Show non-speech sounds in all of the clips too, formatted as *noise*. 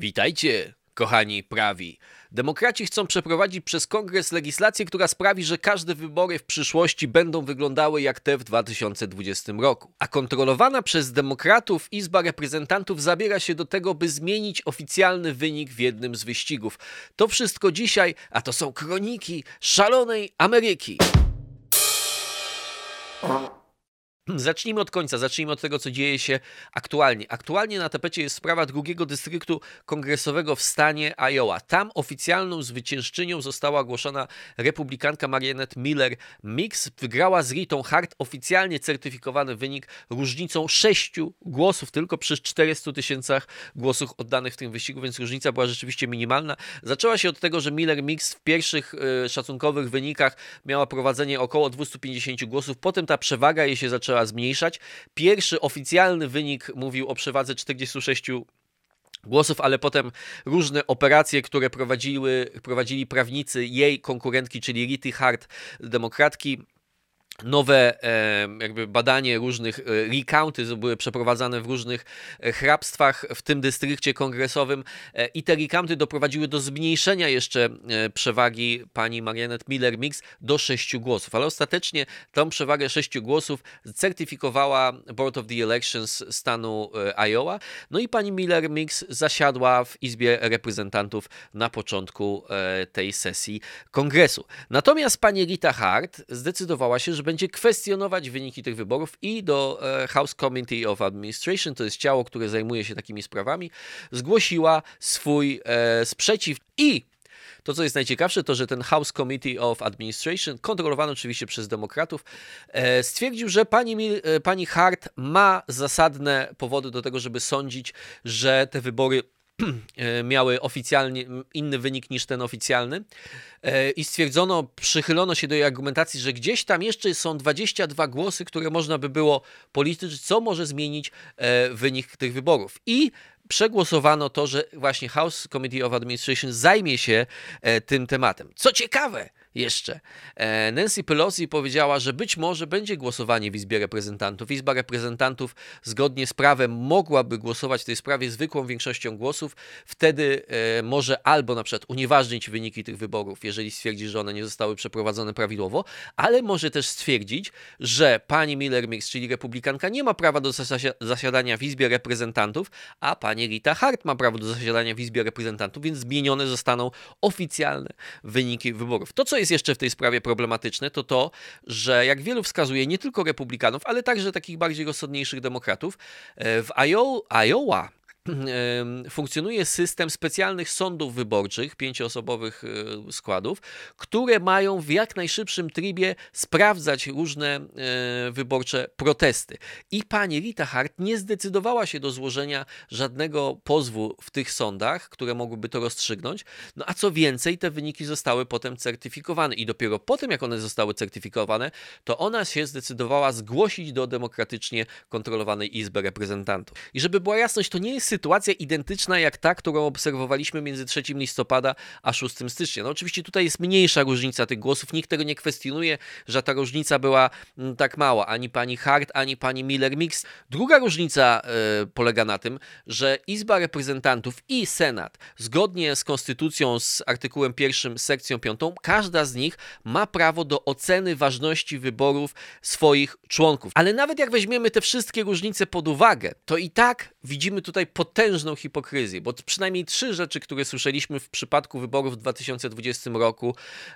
Witajcie, kochani prawi. Demokraci chcą przeprowadzić przez kongres legislację, która sprawi, że każde wybory w przyszłości będą wyglądały jak te w 2020 roku. A kontrolowana przez demokratów Izba Reprezentantów zabiera się do tego, by zmienić oficjalny wynik w jednym z wyścigów. To wszystko dzisiaj, a to są kroniki szalonej Ameryki. Zacznijmy od końca, zacznijmy od tego, co dzieje się aktualnie. Aktualnie na tapecie jest sprawa drugiego dystryktu kongresowego w stanie Iowa. Tam oficjalną zwyciężczynią została ogłoszona republikanka Marianette Miller Mix. Wygrała z Ritą Hart oficjalnie certyfikowany wynik różnicą 6 głosów tylko przy 400 tysiącach głosów oddanych w tym wyścigu, więc różnica była rzeczywiście minimalna. Zaczęła się od tego, że Miller Mix w pierwszych y, szacunkowych wynikach miała prowadzenie około 250 głosów, potem ta przewaga jej się zaczęła zmniejszać. Pierwszy oficjalny wynik mówił o przewadze 46 głosów, ale potem różne operacje, które prowadziły, prowadzili prawnicy jej konkurentki, czyli Rity Hart, demokratki, nowe jakby badanie różnych e, recounty były przeprowadzane w różnych e, hrabstwach w tym dystrykcie kongresowym e, i te recounty doprowadziły do zmniejszenia jeszcze przewagi pani Marianette Miller-Mix do 6 głosów, ale ostatecznie tą przewagę 6 głosów certyfikowała Board of the Elections stanu Iowa, no i pani Miller-Mix zasiadła w Izbie Reprezentantów na początku tej sesji kongresu. Natomiast pani Rita Hart zdecydowała się, że będzie kwestionować wyniki tych wyborów i do e, House Committee of Administration, to jest ciało, które zajmuje się takimi sprawami, zgłosiła swój e, sprzeciw. I to, co jest najciekawsze, to że ten House Committee of Administration, kontrolowany oczywiście przez demokratów, e, stwierdził, że pani, pani Hart ma zasadne powody do tego, żeby sądzić, że te wybory *clears throat* miały oficjalnie inny wynik niż ten oficjalny e, i stwierdzono, przychylono się do jej argumentacji, że gdzieś tam jeszcze są 22 głosy, które można by było policzyć, co może zmienić e, wynik tych wyborów. I przegłosowano to, że właśnie House Committee of Administration zajmie się e, tym tematem. Co ciekawe, jeszcze. E, Nancy Pelosi powiedziała, że być może będzie głosowanie w Izbie Reprezentantów. Izba Reprezentantów zgodnie z prawem mogłaby głosować w tej sprawie zwykłą większością głosów. Wtedy e, może albo na przykład unieważnić wyniki tych wyborów, jeżeli stwierdzi, że one nie zostały przeprowadzone prawidłowo, ale może też stwierdzić, że pani Miller Mix, czyli republikanka, nie ma prawa do zasiadania w Izbie Reprezentantów, a pani Rita Hart ma prawo do zasiadania w Izbie Reprezentantów, więc zmienione zostaną oficjalne wyniki wyborów. To, co jest jeszcze w tej sprawie problematyczne, to to, że jak wielu wskazuje, nie tylko republikanów, ale także takich bardziej rozsądniejszych demokratów, e, w Iowa funkcjonuje system specjalnych sądów wyborczych, pięcioosobowych e, składów, które mają w jak najszybszym trybie sprawdzać różne e, wyborcze protesty. I pani Rita Hart nie zdecydowała się do złożenia żadnego pozwu w tych sądach, które mogłyby to rozstrzygnąć. No a co więcej, te wyniki zostały potem certyfikowane i dopiero potem, jak one zostały certyfikowane, to ona się zdecydowała zgłosić do demokratycznie kontrolowanej Izby Reprezentantów. I żeby była jasność, to nie jest sytuacja identyczna jak ta, którą obserwowaliśmy między 3 listopada a 6 stycznia. No oczywiście tutaj jest mniejsza różnica tych głosów, nikt tego nie kwestionuje, że ta różnica była mm, tak mała. Ani pani Hart, ani pani Miller-Mix. Druga różnica y, polega na tym, że Izba Reprezentantów i Senat, zgodnie z konstytucją, z artykułem 1, sekcją 5, każda z nich ma prawo do oceny ważności wyborów swoich członków. Ale nawet jak weźmiemy te wszystkie różnice pod uwagę, to i tak widzimy tutaj potężną hipokryzję, bo przynajmniej trzy rzeczy, które słyszeliśmy w przypadku wyborów w 2020 roku,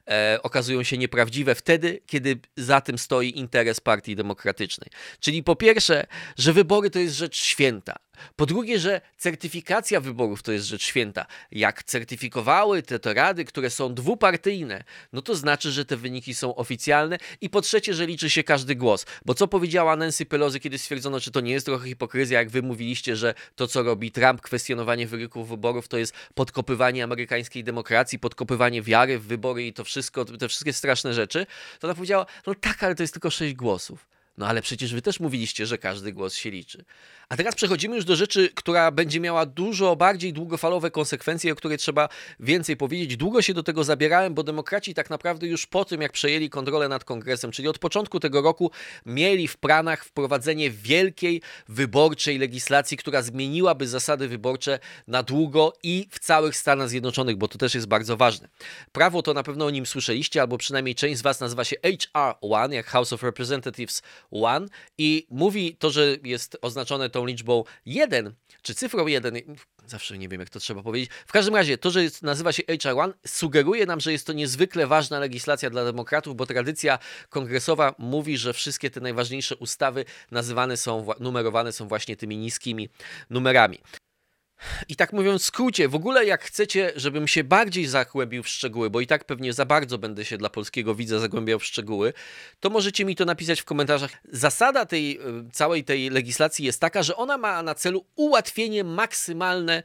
e, okazują się nieprawdziwe wtedy, kiedy za tym stoi interes Partii Demokratycznej. Czyli po pierwsze, że wybory to jest rzecz święta. Po drugie, że certyfikacja wyborów to jest rzecz święta. Jak certyfikowały te, te rady, które są dwupartyjne, no to znaczy, że te wyniki są oficjalne. I po trzecie, że liczy się każdy głos. Bo co powiedziała Nancy Pelosi, kiedy stwierdzono, czy to nie jest trochę hipokryzja, jak wy mówiliście, że to, co robi Trump, kwestionowanie wyników wyborów, to jest podkopywanie amerykańskiej demokracji, podkopywanie wiary w wybory i to wszystko, te wszystkie straszne rzeczy, to ona powiedziała, no tak, ale to jest tylko sześć głosów. No ale przecież wy też mówiliście, że każdy głos się liczy. A teraz przechodzimy już do rzeczy, która będzie miała dużo bardziej długofalowe konsekwencje, o której trzeba więcej powiedzieć. Długo się do tego zabierałem, bo demokraci tak naprawdę już po tym, jak przejęli kontrolę nad kongresem, czyli od początku tego roku, mieli w planach wprowadzenie wielkiej wyborczej legislacji, która zmieniłaby zasady wyborcze na długo i w całych Stanach Zjednoczonych, bo to też jest bardzo ważne. Prawo to na pewno o nim słyszeliście, albo przynajmniej część z Was nazywa się HR1, jak House of Representatives 1 i mówi to, że jest oznaczone tą liczbą 1, czy cyfrą 1, zawsze nie wiem jak to trzeba powiedzieć. W każdym razie to, że nazywa się HR1 sugeruje nam, że jest to niezwykle ważna legislacja dla demokratów, bo tradycja kongresowa mówi, że wszystkie te najważniejsze ustawy nazywane są, numerowane są właśnie tymi niskimi numerami. I tak mówiąc w skrócie, w ogóle jak chcecie, żebym się bardziej zagłębił w szczegóły, bo i tak pewnie za bardzo będę się dla polskiego widza zagłębiał w szczegóły, to możecie mi to napisać w komentarzach. Zasada tej y, całej tej legislacji jest taka, że ona ma na celu ułatwienie maksymalne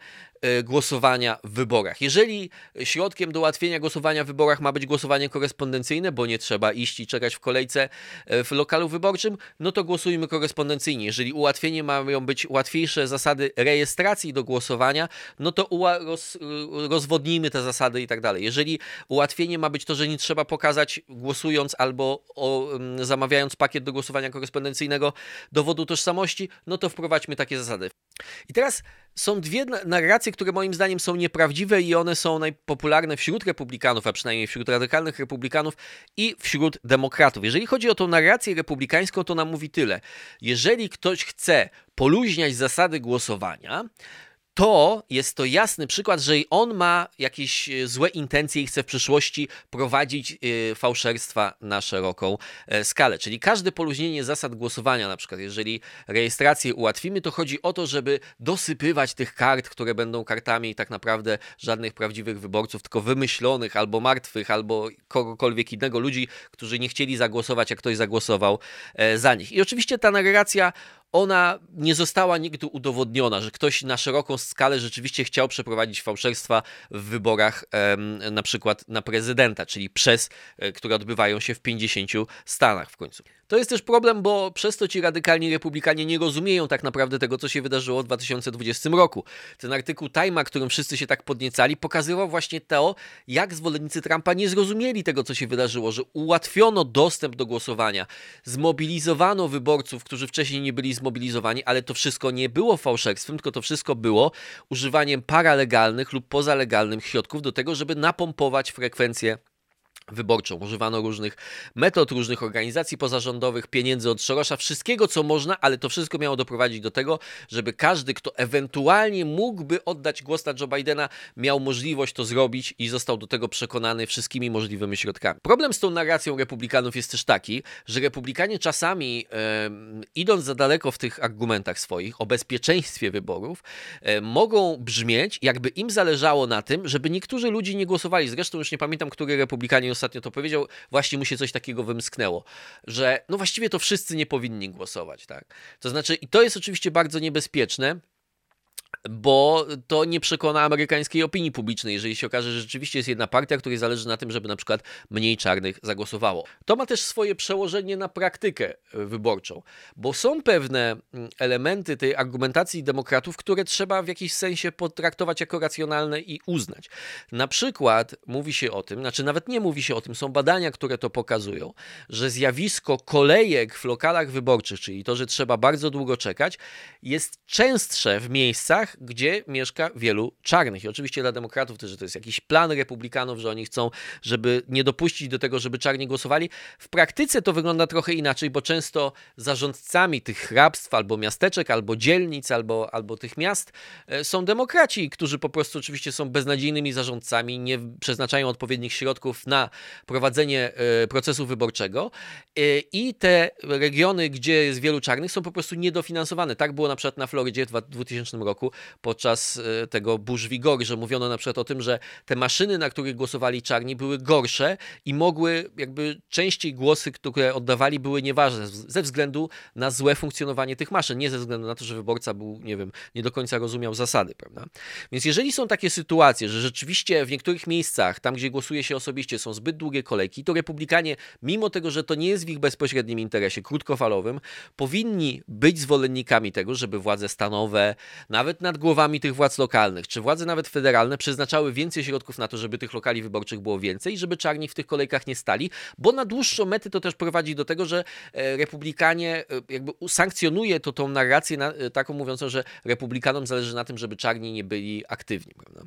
głosowania w wyborach. Jeżeli środkiem do ułatwienia głosowania w wyborach ma być głosowanie korespondencyjne, bo nie trzeba iść i czekać w kolejce e, w lokalu wyborczym, no to głosujmy korespondencyjnie. Jeżeli ułatwienie mają być łatwiejsze zasady rejestracji do głosowania, no to roz, rozwodnijmy te zasady i tak dalej. Jeżeli ułatwienie ma być to, że nie trzeba pokazać głosując albo o, zamawiając pakiet do głosowania korespondencyjnego dowodu tożsamości, no to wprowadźmy takie zasady. I teraz są dwie narracje, które moim zdaniem są nieprawdziwe i one są najpopularne wśród republikanów, a przynajmniej wśród radykalnych republikanów i wśród demokratów. Jeżeli chodzi o tą narrację republikańską, to nam mówi tyle. Jeżeli ktoś chce poluźniać zasady głosowania, to jest to jasny przykład, że on ma jakieś e, złe intencje i chce w przyszłości prowadzić e, fałszerstwa na szeroką e, skalę. Czyli każde poluźnienie zasad głosowania, na przykład jeżeli rejestrację ułatwimy, to chodzi o to, żeby dosypywać tych kart, które będą kartami tak naprawdę żadnych prawdziwych wyborców, tylko wymyślonych albo martwych, albo kogokolwiek innego, ludzi, którzy nie chcieli zagłosować, jak ktoś zagłosował za nich. I oczywiście ta narracja ona nie została nigdy udowodniona, że ktoś na szeroką skalę rzeczywiście chciał przeprowadzić fałszerstwa w wyborach na przykład na prezydenta, czyli przez, e, które odbywają się w 50 stanach w końcu. To jest też problem, bo przez to ci radykalni republikanie nie rozumieją tak naprawdę tego, co się wydarzyło w 2020 roku. Ten artykuł Time'a, którym wszyscy się tak podniecali, pokazywał właśnie to, jak zwolennicy Trumpa nie zrozumieli tego, co się wydarzyło, że ułatwiono dostęp do głosowania, zmobilizowano wyborców, którzy wcześniej nie byli zmobilizowani, ale to wszystko nie było fałszerstwem, tylko to wszystko było używaniem paralegalnych lub pozalegalnych środków do tego, żeby napompować frekwencję wyborczą. Używano różnych metod, różnych organizacji pozarządowych, pieniędzy od Sorosza, wszystkiego co można, ale to wszystko miało doprowadzić do tego, żeby każdy, kto ewentualnie mógłby oddać głos na Joe Bidena, miał możliwość to zrobić i został do tego przekonany wszystkimi możliwymi środkami. Problem z tą narracją republikanów jest też taki, że republikanie czasami, e, idąc za daleko w tych argumentach swoich o bezpieczeństwie wyborów, e, mogą brzmieć, jakby im zależało na tym, żeby niektórzy ludzie nie głosowali. Zresztą już nie pamiętam, który republikanie ostatnio to powiedział, właśnie mu się coś takiego wymsknęło, że no właściwie to wszyscy nie powinni głosować, tak? To znaczy, i to jest oczywiście bardzo niebezpieczne, bo to nie przekona amerykańskiej opinii publicznej, jeżeli się okaże, że rzeczywiście jest jedna partia, której zależy na tym, żeby na przykład mniej czarnych zagłosowało. To ma też swoje przełożenie na praktykę wyborczą, bo są pewne mm, elementy tej argumentacji demokratów, które trzeba w jakiś sensie potraktować jako racjonalne i uznać. Na przykład mówi się o tym, znaczy nawet nie mówi się o tym, są badania, które to pokazują, że zjawisko kolejek w lokalach wyborczych, czyli to, że trzeba bardzo długo czekać, jest częstsze w miejscach, gdzie mieszka wielu czarnych. I oczywiście dla demokratów też, że to jest jakiś plan republikanów, że oni chcą, żeby nie dopuścić do tego, żeby czarni głosowali. W praktyce to wygląda trochę inaczej, bo często zarządcami tych hrabstw albo miasteczek, albo dzielnic, albo, albo tych miast e, są demokraci, którzy po prostu oczywiście są beznadziejnymi zarządcami, nie przeznaczają odpowiednich środków na prowadzenie e, procesu wyborczego e, i te regiony, gdzie jest wielu czarnych, są po prostu niedofinansowane. Tak było na przykład na Florydzie w 2000 roku, podczas e, tego burz wigory, że mówiono na przykład o tym, że te maszyny, na których głosowali czarni, były gorsze i mogły jakby częściej głosy, które oddawali, były nieważne ze względu na złe funkcjonowanie tych maszyn, nie ze względu na to, że wyborca był, nie wiem, nie do końca rozumiał zasady, prawda? Więc jeżeli są takie sytuacje, że rzeczywiście w niektórych miejscach, tam gdzie głosuje się osobiście, są zbyt długie kolejki, to republikanie, mimo tego, że to nie jest w ich bezpośrednim interesie, krótkofalowym, powinni być zwolennikami tego, żeby władze stanowe, nawet nad głowami tych władz lokalnych, czy władze nawet federalne przeznaczały więcej środków na to, żeby tych lokali wyborczych było więcej, żeby czarni w tych kolejkach nie stali, bo na dłuższą metę to też prowadzi do tego, że e, republikanie e, jakby sankcjonuje to tą narrację e, taką mówiącą, że republikanom zależy na tym, żeby czarni nie byli aktywni, prawda?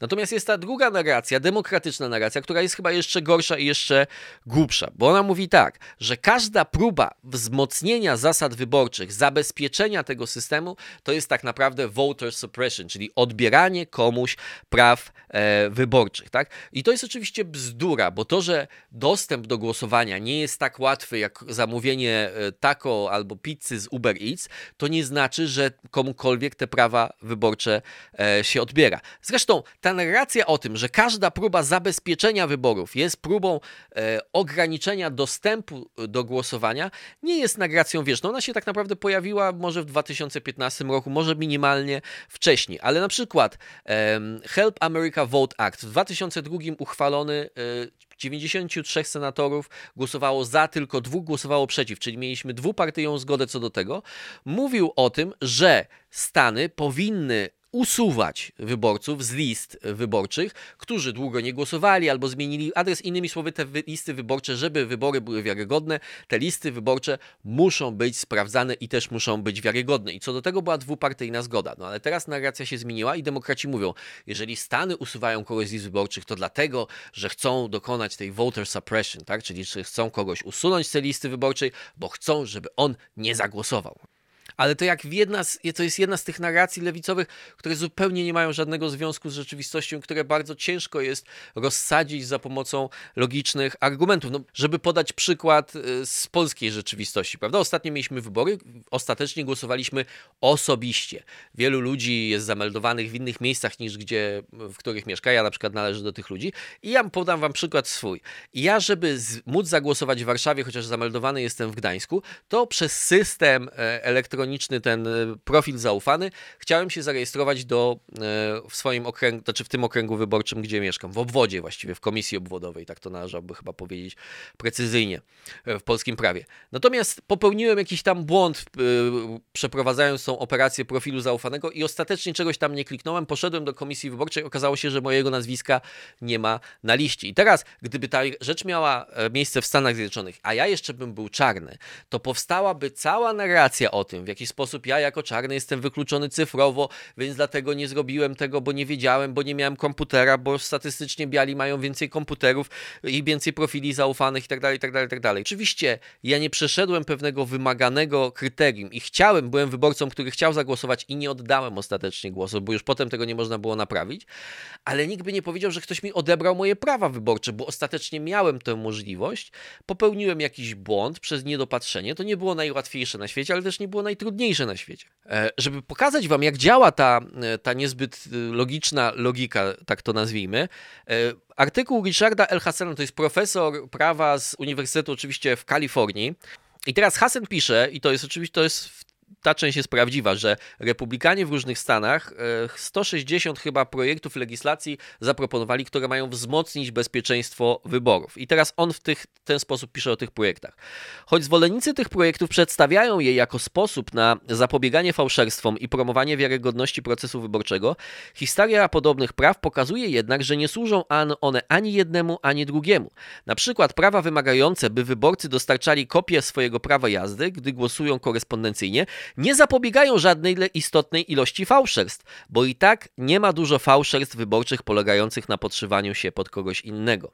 Natomiast jest ta druga narracja, demokratyczna narracja, która jest chyba jeszcze gorsza i jeszcze głupsza, bo ona mówi tak, że każda próba wzmocnienia zasad wyborczych, zabezpieczenia tego systemu, to jest tak naprawdę voter suppression, czyli odbieranie komuś praw e, wyborczych. Tak? I to jest oczywiście bzdura, bo to, że dostęp do głosowania nie jest tak łatwy jak zamówienie e, taco albo pizzy z Uber Eats, to nie znaczy, że komukolwiek te prawa wyborcze e, się odbiera. Zresztą ta narracja o tym, że każda próba zabezpieczenia wyborów jest próbą e, ograniczenia dostępu do głosowania, nie jest narracją wieczną. Ona się tak naprawdę pojawiła może w 2015 roku, może minimalnie wcześniej, ale na przykład e, Help America Vote Act w 2002 uchwalony e, 93 senatorów głosowało za, tylko dwóch głosowało przeciw, czyli mieliśmy dwupartyjną zgodę co do tego. Mówił o tym, że Stany powinny usuwać wyborców z list wyborczych, którzy długo nie głosowali albo zmienili adres. Innymi słowy, te listy wyborcze, żeby wybory były wiarygodne, te listy wyborcze muszą być sprawdzane i też muszą być wiarygodne. I co do tego była dwupartyjna zgoda. No ale teraz narracja się zmieniła i demokraci mówią, jeżeli Stany usuwają kogoś z list wyborczych, to dlatego, że chcą dokonać tej voter suppression, tak? czyli że chcą kogoś usunąć z tej listy wyborczej, bo chcą, żeby on nie zagłosował ale to jak jedna z, to jest jedna z tych narracji lewicowych, które zupełnie nie mają żadnego związku z rzeczywistością, które bardzo ciężko jest rozsadzić za pomocą logicznych argumentów. No, żeby podać przykład y, z polskiej rzeczywistości, prawda? Ostatnio mieliśmy wybory, ostatecznie głosowaliśmy osobiście. Wielu ludzi jest zameldowanych w innych miejscach niż gdzie, w których mieszka. Ja na przykład należę do tych ludzi i ja podam wam przykład swój. Ja, żeby z, móc zagłosować w Warszawie, chociaż zameldowany jestem w Gdańsku, to przez system e, elektroniczny elektroniczny ten e, profil zaufany, chciałem się zarejestrować do, e, w swoim okręgu, znaczy w tym okręgu wyborczym, gdzie mieszkam, w obwodzie właściwie, w komisji obwodowej, tak to należałoby chyba powiedzieć precyzyjnie e, w polskim prawie. Natomiast popełniłem jakiś tam błąd, przeprowadzając tą operację profilu zaufanego i ostatecznie czegoś tam nie kliknąłem, poszedłem do komisji wyborczej, okazało się, że mojego nazwiska nie ma na liście. I teraz, gdyby ta rzecz miała miejsce w Stanach Zjednoczonych, a ja jeszcze bym był czarny, to powstałaby cała narracja o tym, w jaki sposób ja jako czarny jestem wykluczony cyfrowo, więc dlatego nie zrobiłem tego, bo nie wiedziałem, bo nie miałem komputera, bo statystycznie biali mają więcej komputerów i więcej profili zaufanych itd., itd., itd. Oczywiście ja nie przeszedłem pewnego wymaganego kryterium i chciałem, byłem wyborcą, który chciał zagłosować i nie oddałem ostatecznie głosu, bo już potem tego nie można było naprawić, ale nikt by nie powiedział, że ktoś mi odebrał moje prawa wyborcze, bo ostatecznie miałem tę możliwość, popełniłem jakiś błąd przez niedopatrzenie, to nie było najłatwiejsze na świecie, ale też nie było najtrudniejsze najtrudniejsze na świecie. E, żeby pokazać wam, jak działa ta, e, ta niezbyt e, logiczna logika, tak to nazwijmy, artykuł Richarda L. Hassena, to jest profesor prawa z Uniwersytetu oczywiście w Kalifornii, i teraz Hassen pisze, i to jest oczywiście to jest ta część jest prawdziwa, że republikanie w różnych stanach 160 e, chyba projektów legislacji zaproponowali, które mają wzmocnić bezpieczeństwo wyborów. I teraz on w tych, ten sposób pisze o tych projektach. Choć zwolennicy tych projektów przedstawiają je jako sposób na zapobieganie fałszerstwom i promowanie wiarygodności procesu wyborczego, historia podobnych praw pokazuje jednak, że nie służą one ani jednemu, ani drugiemu. Na przykład prawa wymagające, by wyborcy dostarczali kopię swojego prawa jazdy, gdy głosują korespondencyjnie, nie zapobiegają żadnej istotnej ilości fałszerstw, bo i tak nie ma dużo fałszerstw wyborczych polegających na podszywaniu się pod kogoś innego.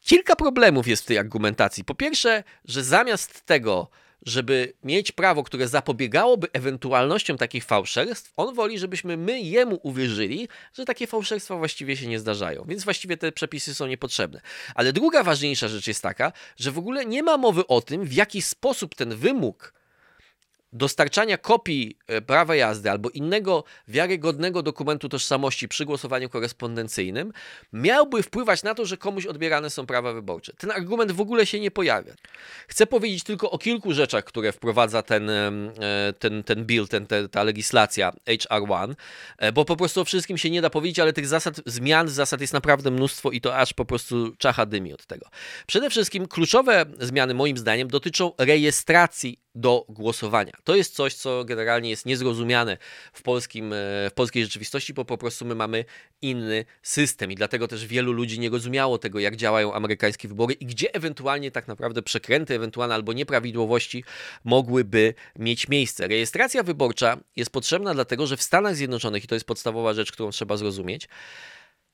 Kilka problemów jest w tej argumentacji. Po pierwsze, że zamiast tego, żeby mieć prawo, które zapobiegałoby ewentualnościom takich fałszerstw, on woli, żebyśmy my jemu uwierzyli, że takie fałszerstwa właściwie się nie zdarzają. Więc właściwie te przepisy są niepotrzebne. Ale druga ważniejsza rzecz jest taka, że w ogóle nie ma mowy o tym, w jaki sposób ten wymóg dostarczania kopii e, prawa jazdy albo innego wiarygodnego dokumentu tożsamości przy głosowaniu korespondencyjnym miałby wpływać na to, że komuś odbierane są prawa wyborcze. Ten argument w ogóle się nie pojawia. Chcę powiedzieć tylko o kilku rzeczach, które wprowadza ten, e, ten, ten bill, ten, ta legislacja HR1, e, bo po prostu o wszystkim się nie da powiedzieć, ale tych zasad, zmian zasad jest naprawdę mnóstwo i to aż po prostu czacha dymi od tego. Przede wszystkim kluczowe zmiany moim zdaniem dotyczą rejestracji do głosowania. To jest coś, co generalnie jest niezrozumiane w, polskim, e, w polskiej rzeczywistości, bo po prostu my mamy inny system i dlatego też wielu ludzi nie rozumiało tego, jak działają amerykańskie wybory i gdzie ewentualnie tak naprawdę przekręty, ewentualne albo nieprawidłowości mogłyby mieć miejsce. Rejestracja wyborcza jest potrzebna dlatego, że w Stanach Zjednoczonych, i to jest podstawowa rzecz, którą trzeba zrozumieć,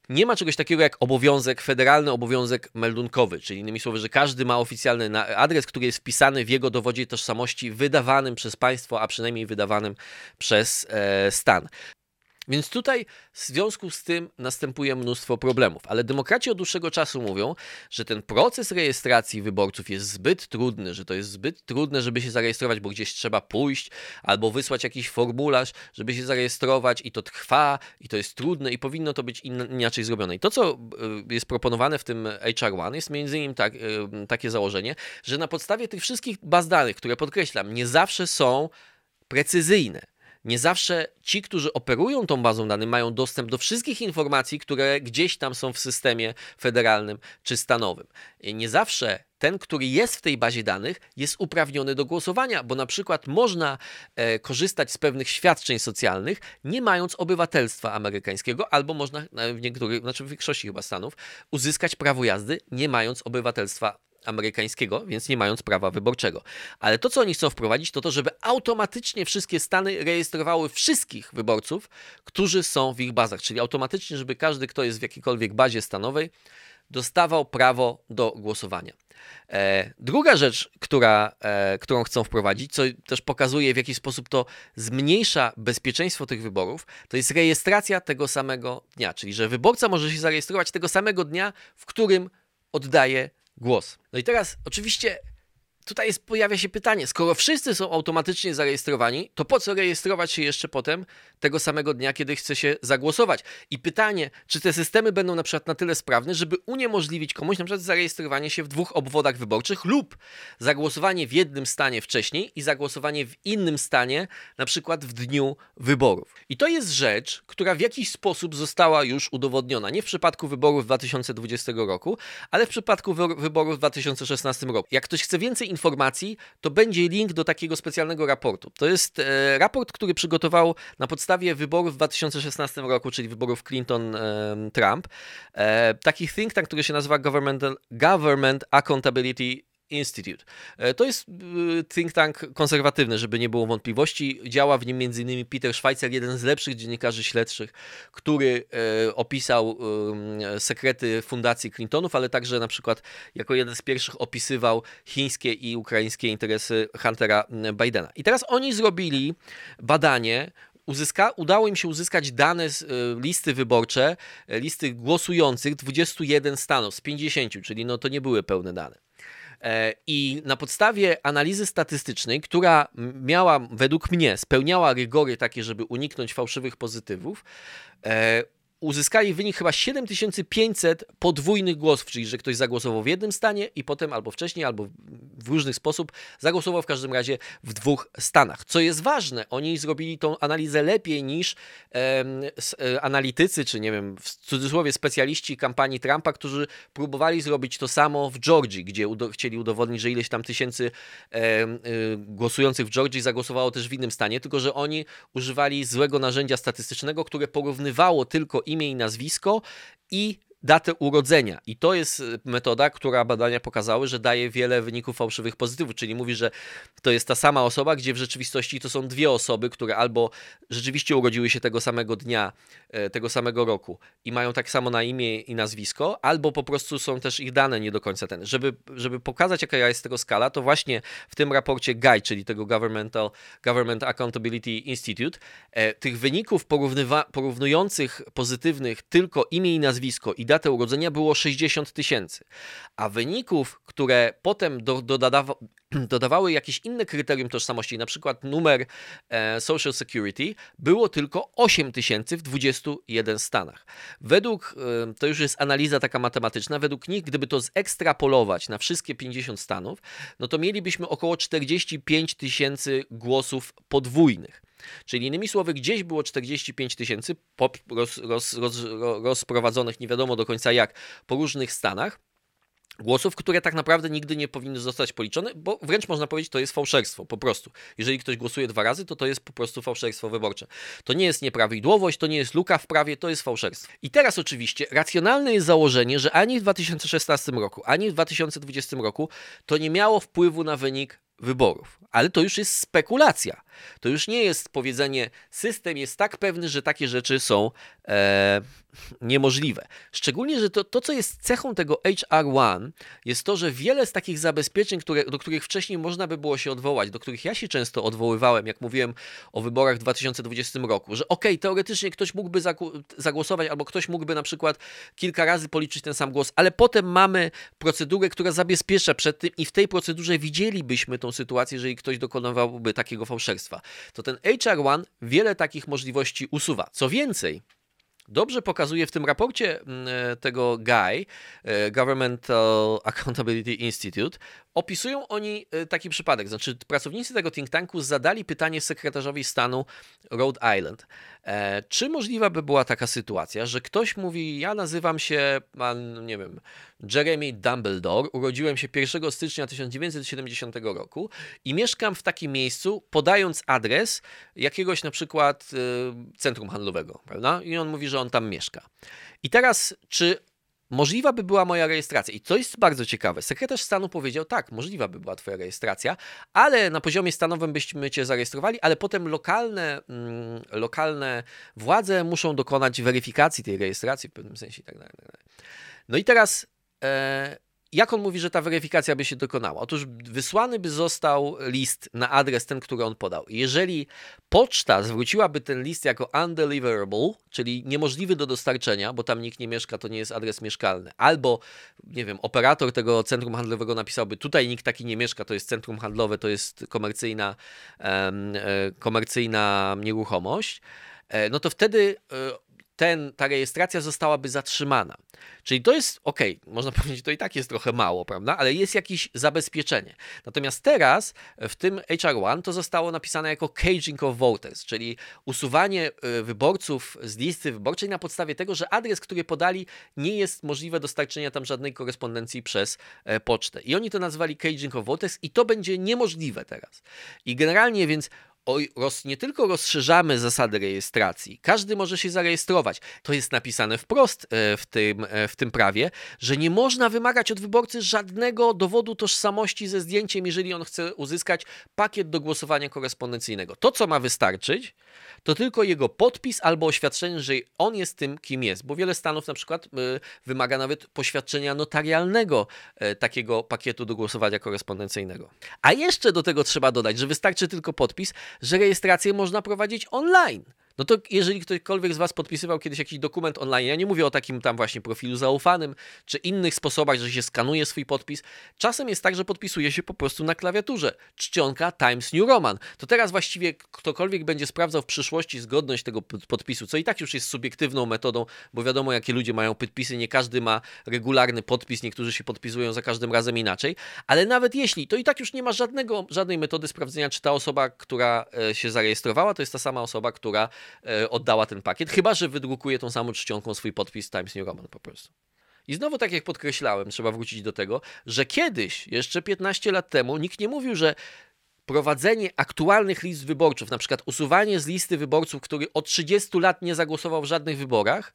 nie ma czegoś takiego jak obowiązek, federalny obowiązek meldunkowy, czyli innymi słowy, że każdy ma oficjalny adres, który jest wpisany w jego dowodzie tożsamości wydawanym przez państwo, a przynajmniej wydawanym przez e, stan. Więc tutaj w związku z tym następuje mnóstwo problemów. Ale demokraci od dłuższego czasu mówią, że ten proces rejestracji wyborców jest zbyt trudny, że to jest zbyt trudne, żeby się zarejestrować, bo gdzieś trzeba pójść albo wysłać jakiś formularz, żeby się zarejestrować i to trwa i to jest trudne i powinno to być inaczej zrobione. I to, co y, jest proponowane w tym HR1 jest między innymi tak, y, takie założenie, że na podstawie tych wszystkich baz danych, które podkreślam, nie zawsze są precyzyjne nie zawsze ci, którzy operują tą bazą danych, mają dostęp do wszystkich informacji, które gdzieś tam są w systemie federalnym czy stanowym. Nie zawsze ten, który jest w tej bazie danych, jest uprawniony do głosowania, bo na przykład można e, korzystać z pewnych świadczeń socjalnych, nie mając obywatelstwa amerykańskiego, albo można w niektórych, znaczy w większości chyba stanów, uzyskać prawo jazdy, nie mając obywatelstwa amerykańskiego, więc nie mając prawa wyborczego. Ale to, co oni chcą wprowadzić, to to, żeby automatycznie wszystkie stany rejestrowały wszystkich wyborców, którzy są w ich bazach, czyli automatycznie, żeby każdy, kto jest w jakiejkolwiek bazie stanowej, dostawał prawo do głosowania. E, druga rzecz, która, e, którą chcą wprowadzić, co też pokazuje, w jaki sposób to zmniejsza bezpieczeństwo tych wyborów, to jest rejestracja tego samego dnia, czyli że wyborca może się zarejestrować tego samego dnia, w którym oddaje głos. No i teraz oczywiście tutaj jest, pojawia się pytanie, skoro wszyscy są automatycznie zarejestrowani, to po co rejestrować się jeszcze potem tego samego dnia, kiedy chce się zagłosować? I pytanie, czy te systemy będą na przykład na tyle sprawne, żeby uniemożliwić komuś na przykład zarejestrowanie się w dwóch obwodach wyborczych lub zagłosowanie w jednym stanie wcześniej i zagłosowanie w innym stanie, na przykład w dniu wyborów. I to jest rzecz, która w jakiś sposób została już udowodniona. Nie w przypadku wyborów 2020 roku, ale w przypadku wyborów w 2016 roku. Jak ktoś chce więcej informacji, to będzie link do takiego specjalnego raportu. To jest e, raport, który przygotował na podstawie wyborów w 2016 roku, czyli wyborów Clinton-Trump, e, taki think tank, który się nazywa Government Accountability Institute. E, to jest e, think tank konserwatywny, żeby nie było wątpliwości. Działa w nim m.in. Peter Schweitzer, jeden z lepszych dziennikarzy śledczych, który e, opisał sekrety fundacji Clintonów, ale także na przykład jako jeden z pierwszych opisywał chińskie i ukraińskie interesy Huntera Bidena. I teraz oni zrobili badanie, uzyska, udało im się uzyskać dane z listy wyborcze, listy głosujących 21 stanów z 50, czyli no to nie były pełne dane. E, I na podstawie analizy statystycznej, która miała, według mnie, spełniała rygory takie, żeby uniknąć fałszywych pozytywów, e, uzyskali wynik chyba 7500 podwójnych głosów, czyli że ktoś zagłosował w jednym stanie i potem albo wcześniej, albo w różny sposób zagłosował w każdym razie w dwóch stanach. Co jest ważne, oni zrobili tą analizę lepiej niż e, analitycy, czy nie wiem, w cudzysłowie specjaliści kampanii Trumpa, którzy próbowali zrobić to samo w Georgii, gdzie udo chcieli udowodnić, że ileś tam tysięcy e, głosujących w Georgii zagłosowało też w innym stanie, tylko że oni używali złego narzędzia statystycznego, które porównywało tylko imię i nazwisko i datę urodzenia. I to jest y, metoda, która badania pokazały, że daje wiele wyników fałszywych pozytywów, czyli mówi, że to jest ta sama osoba, gdzie w rzeczywistości to są dwie osoby, które albo rzeczywiście urodziły się tego samego dnia, e, tego samego roku i mają tak samo na imię i nazwisko, albo po prostu są też ich dane nie do końca ten. Żeby, żeby pokazać, jaka jest tego skala, to właśnie w tym raporcie GUI, czyli tego Governmental, Government Accountability Institute, e, tych wyników porównujących pozytywnych tylko imię i nazwisko i datę urodzenia było 60 tysięcy, a wyników, które potem do, dodawa, *clears throat* dodawały jakieś inne kryterium tożsamości, na przykład numer e, Social Security, było tylko 8 tysięcy w 21 stanach. Według, e, to już jest analiza taka matematyczna, według nich, gdyby to zekstrapolować na wszystkie 50 stanów, no to mielibyśmy około 45 tysięcy głosów podwójnych. Czyli innymi słowy, gdzieś było 45 tysięcy roz, roz, roz, rozprowadzonych nie wiadomo do końca jak po różnych stanach głosów, które tak naprawdę nigdy nie powinny zostać policzone, bo wręcz można powiedzieć, to jest fałszerstwo, po prostu. Jeżeli ktoś głosuje dwa razy, to to jest po prostu fałszerstwo wyborcze. To nie jest nieprawidłowość, to nie jest luka w prawie, to jest fałszerstwo. I teraz oczywiście racjonalne jest założenie, że ani w 2016 roku, ani w 2020 roku to nie miało wpływu na wynik wyborów. Ale to już jest spekulacja. To już nie jest powiedzenie, system jest tak pewny, że takie rzeczy są e, niemożliwe. Szczególnie, że to, to, co jest cechą tego HR1, jest to, że wiele z takich zabezpieczeń, które, do których wcześniej można by było się odwołać, do których ja się często odwoływałem, jak mówiłem o wyborach w 2020 roku, że okej, okay, teoretycznie ktoś mógłby zagłosować, albo ktoś mógłby na przykład kilka razy policzyć ten sam głos, ale potem mamy procedurę, która zabezpiecza przed tym i w tej procedurze widzielibyśmy tą sytuację, jeżeli ktoś dokonywałby takiego fałszerstwa. To ten HR1 wiele takich możliwości usuwa. Co więcej, dobrze pokazuje w tym raporcie mm, e, tego GUI, e, Governmental Accountability Institute, opisują oni e, taki przypadek. Znaczy, pracownicy tego think tanku zadali pytanie sekretarzowi stanu Rhode Island. Czy możliwa by była taka sytuacja, że ktoś mówi, ja nazywam się pan, nie wiem, Jeremy Dumbledore, urodziłem się 1 stycznia 1970 roku i mieszkam w takim miejscu, podając adres jakiegoś na przykład centrum handlowego, prawda? I on mówi, że on tam mieszka. I teraz, czy możliwa by była moja rejestracja. I to jest bardzo ciekawe. Sekretarz stanu powiedział, tak, możliwa by była twoja rejestracja, ale na poziomie stanowym byśmy cię zarejestrowali, ale potem lokalne, mm, lokalne władze muszą dokonać weryfikacji tej rejestracji w pewnym sensie i tak dalej. Tak no i teraz e, jak on mówi, że ta weryfikacja by się dokonała? Otóż wysłany by został list na adres ten, który on podał. Jeżeli poczta zwróciłaby ten list jako undeliverable, czyli niemożliwy do dostarczenia, bo tam nikt nie mieszka, to nie jest adres mieszkalny, albo, nie wiem, operator tego centrum handlowego napisałby, tutaj nikt taki nie mieszka, to jest centrum handlowe, to jest komercyjna, e, komercyjna nieruchomość, e, no to wtedy e, ten, ta rejestracja zostałaby zatrzymana. Czyli to jest ok, można *laughs* powiedzieć, to i tak jest trochę mało, prawda? Ale jest jakieś zabezpieczenie. Natomiast teraz w tym HR1 to zostało napisane jako caging of voters, czyli usuwanie e, wyborców z listy wyborczej na podstawie tego, że adres, który podali, nie jest możliwe dostarczenia tam żadnej korespondencji przez e, pocztę. I oni to nazwali caging of voters i to będzie niemożliwe teraz. I generalnie więc roz, nie tylko rozszerzamy zasady rejestracji, każdy może się zarejestrować. To jest napisane wprost e, w tym, e, w tym prawie, że nie można wymagać od wyborcy żadnego dowodu tożsamości ze zdjęciem, jeżeli on chce uzyskać pakiet do głosowania korespondencyjnego. To, co ma wystarczyć, to tylko jego podpis albo oświadczenie, że on jest tym, kim jest, bo wiele stanów na przykład e, wymaga nawet poświadczenia notarialnego takiego pakietu do głosowania korespondencyjnego. A jeszcze do tego trzeba dodać, że wystarczy tylko podpis, że rejestrację można prowadzić online. No to jeżeli ktokolwiek z Was podpisywał kiedyś jakiś dokument online, ja nie mówię o takim tam właśnie profilu zaufanym, czy innych sposobach, że się skanuje swój podpis, czasem jest tak, że podpisuje się po prostu na klawiaturze. Czcionka Times New Roman. To teraz właściwie ktokolwiek będzie sprawdzał w przyszłości zgodność tego podpisu, co i tak już jest subiektywną metodą, bo wiadomo jakie ludzie mają podpisy, nie każdy ma regularny podpis, niektórzy się podpisują za każdym razem inaczej, ale nawet jeśli, to i tak już nie ma żadnego, żadnej metody sprawdzenia, czy ta osoba, która e, się zarejestrowała, to jest ta sama osoba, która oddała ten pakiet, chyba że wydrukuje tą samą czcionką swój podpis Times New Roman po prostu. I znowu, tak jak podkreślałem, trzeba wrócić do tego, że kiedyś, jeszcze 15 lat temu, nikt nie mówił, że prowadzenie aktualnych list wyborców, na przykład usuwanie z listy wyborców, który od 30 lat nie zagłosował w żadnych wyborach,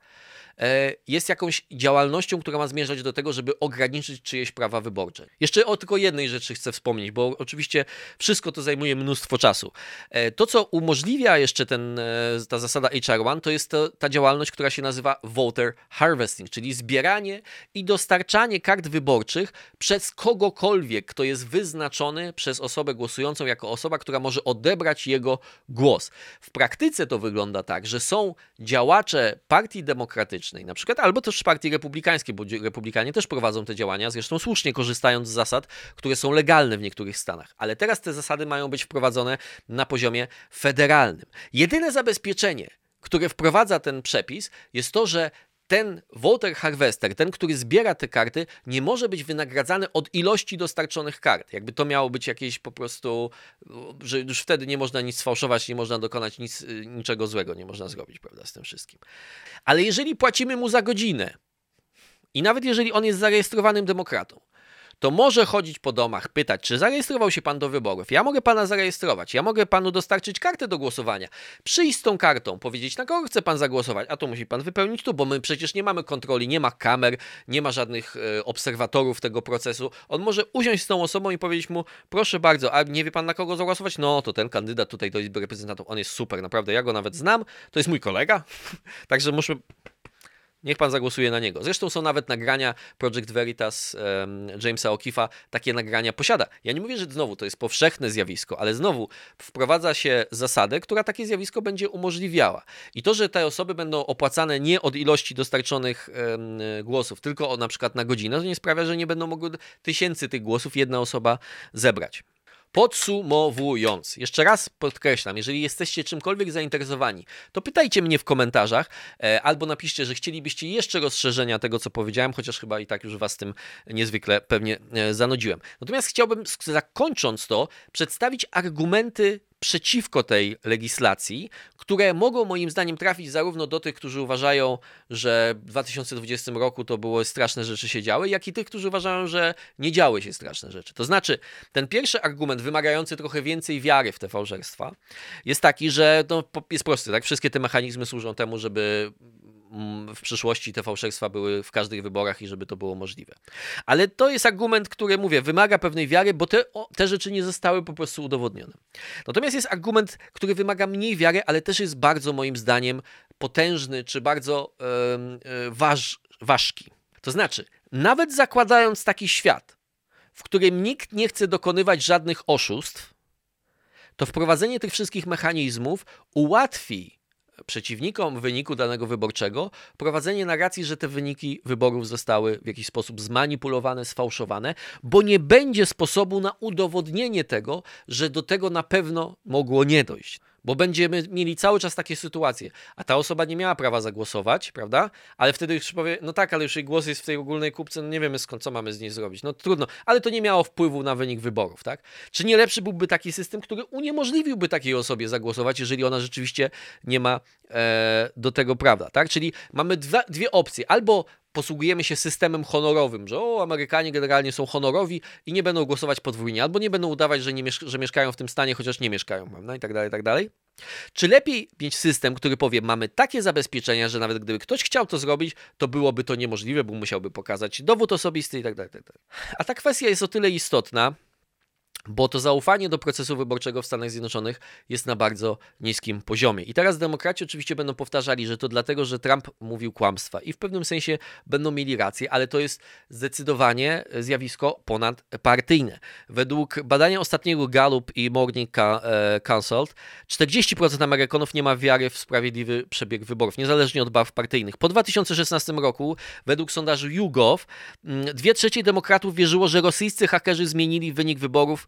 E, jest jakąś działalnością, która ma zmierzać do tego, żeby ograniczyć czyjeś prawa wyborcze. Jeszcze o tylko jednej rzeczy chcę wspomnieć, bo oczywiście wszystko to zajmuje mnóstwo czasu. E, to, co umożliwia jeszcze ten, e, ta zasada HR1, to jest to, ta działalność, która się nazywa voter harvesting, czyli zbieranie i dostarczanie kart wyborczych przez kogokolwiek, kto jest wyznaczony przez osobę głosującą jako osoba, która może odebrać jego głos. W praktyce to wygląda tak, że są działacze Partii Demokratycznej, na przykład, albo też Partii Republikańskiej, bo Republikanie też prowadzą te działania, zresztą słusznie korzystając z zasad, które są legalne w niektórych stanach. Ale teraz te zasady mają być wprowadzone na poziomie federalnym. Jedyne zabezpieczenie, które wprowadza ten przepis, jest to, że ten voter harvester, ten, który zbiera te karty, nie może być wynagradzany od ilości dostarczonych kart. Jakby to miało być jakieś po prostu, że już wtedy nie można nic sfałszować, nie można dokonać nic, niczego złego, nie można zrobić, prawda, z tym wszystkim. Ale jeżeli płacimy mu za godzinę i nawet jeżeli on jest zarejestrowanym demokratą, to może chodzić po domach, pytać, czy zarejestrował się pan do wyborów. Ja mogę pana zarejestrować, ja mogę panu dostarczyć kartę do głosowania. Przyjść z tą kartą, powiedzieć, na kogo chce pan zagłosować, a to musi pan wypełnić tu, bo my przecież nie mamy kontroli, nie ma kamer, nie ma żadnych e, obserwatorów tego procesu. On może usiąść z tą osobą i powiedzieć mu, proszę bardzo, a nie wie pan na kogo zagłosować? No, to ten kandydat tutaj do Izby Reprezentantów, on jest super, naprawdę, ja go nawet znam, to jest mój kolega, *laughs* także muszę Niech pan zagłosuje na niego. Zresztą są nawet nagrania Project Veritas um, Jamesa O'Keefe'a, takie nagrania posiada. Ja nie mówię, że znowu to jest powszechne zjawisko, ale znowu wprowadza się zasadę, która takie zjawisko będzie umożliwiała. I to, że te osoby będą opłacane nie od ilości dostarczonych um, głosów, tylko o, na przykład na godzinę, to nie sprawia, że nie będą mogły tysięcy tych głosów jedna osoba zebrać. Podsumowując, jeszcze raz podkreślam, jeżeli jesteście czymkolwiek zainteresowani, to pytajcie mnie w komentarzach e, albo napiszcie, że chcielibyście jeszcze rozszerzenia tego, co powiedziałem, chociaż chyba i tak już Was tym niezwykle pewnie e, zanudziłem. Natomiast chciałbym, zakończąc to, przedstawić argumenty przeciwko tej legislacji, które mogą moim zdaniem trafić zarówno do tych, którzy uważają, że w 2020 roku to było straszne rzeczy się działy, jak i tych, którzy uważają, że nie działy się straszne rzeczy. To znaczy, ten pierwszy argument wymagający trochę więcej wiary w te fałszerstwa jest taki, że no, jest prosty, tak? Wszystkie te mechanizmy służą temu, żeby w przyszłości te fałszerstwa były w każdych wyborach i żeby to było możliwe. Ale to jest argument, który mówię, wymaga pewnej wiary, bo te, o, te rzeczy nie zostały po prostu udowodnione. Natomiast jest argument, który wymaga mniej wiary, ale też jest bardzo moim zdaniem potężny czy bardzo yy, waż, ważki. To znaczy, nawet zakładając taki świat, w którym nikt nie chce dokonywać żadnych oszustw, to wprowadzenie tych wszystkich mechanizmów ułatwi przeciwnikom wyniku danego wyborczego prowadzenie narracji, że te wyniki wyborów zostały w jakiś sposób zmanipulowane, sfałszowane, bo nie będzie sposobu na udowodnienie tego, że do tego na pewno mogło nie dojść bo będziemy mieli cały czas takie sytuacje, a ta osoba nie miała prawa zagłosować, prawda? Ale wtedy już powie, no tak, ale już jej głos jest w tej ogólnej kupce, no nie wiemy skąd, co mamy z niej zrobić. No trudno, ale to nie miało wpływu na wynik wyborów, tak? Czy nie lepszy byłby taki system, który uniemożliwiłby takiej osobie zagłosować, jeżeli ona rzeczywiście nie ma e, do tego prawa, tak? Czyli mamy dwa, dwie opcje, albo posługujemy się systemem honorowym, że o, Amerykanie generalnie są honorowi i nie będą głosować podwójnie, albo nie będą udawać, że, nie mieszk że mieszkają w tym stanie, chociaż nie mieszkają, prawda? I tak dalej, i tak dalej. Czy lepiej mieć system, który powie, mamy takie zabezpieczenia, że nawet gdyby ktoś chciał to zrobić, to byłoby to niemożliwe, bo musiałby pokazać dowód osobisty i tak dalej, tak dalej. A ta kwestia jest o tyle istotna, bo to zaufanie do procesu wyborczego w Stanach Zjednoczonych jest na bardzo niskim poziomie. I teraz demokraci oczywiście będą powtarzali, że to dlatego, że Trump mówił kłamstwa i w pewnym sensie będą mieli rację, ale to jest zdecydowanie zjawisko ponadpartyjne. Według badania ostatniego Gallup i Morning e, Consult 40% Amerykanów nie ma wiary w sprawiedliwy przebieg wyborów, niezależnie od barw partyjnych. Po 2016 roku, według sondażu YouGov, mm, dwie trzecie demokratów wierzyło, że rosyjscy hakerzy zmienili wynik wyborów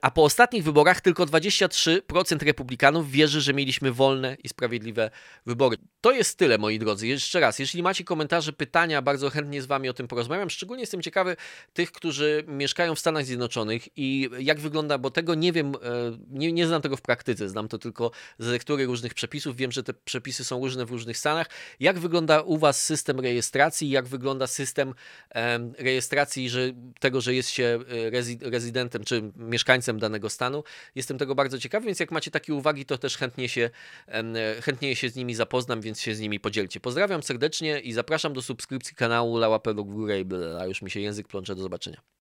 a po ostatnich wyborach tylko 23% republikanów wierzy, że mieliśmy wolne i sprawiedliwe wybory. To jest tyle, moi drodzy. Jeszcze raz, jeśli macie komentarze, pytania, bardzo chętnie z Wami o tym porozmawiam. Szczególnie jestem ciekawy tych, którzy mieszkają w Stanach Zjednoczonych i jak wygląda, bo tego nie wiem, e, nie, nie znam tego w praktyce, znam to tylko z lektury różnych przepisów. Wiem, że te przepisy są różne w różnych stanach. Jak wygląda u Was system rejestracji? Jak wygląda system rejestracji że, tego, że jest się e, rezydentem czy mieszkańcem mieszkańcem danego stanu. Jestem tego bardzo ciekawy, więc jak macie takie uwagi, to też chętnie się, chętnie się z nimi zapoznam, więc się z nimi podzielcie. Pozdrawiam serdecznie i zapraszam do subskrypcji kanału Lała w górę a już mi się język plącze. Do zobaczenia.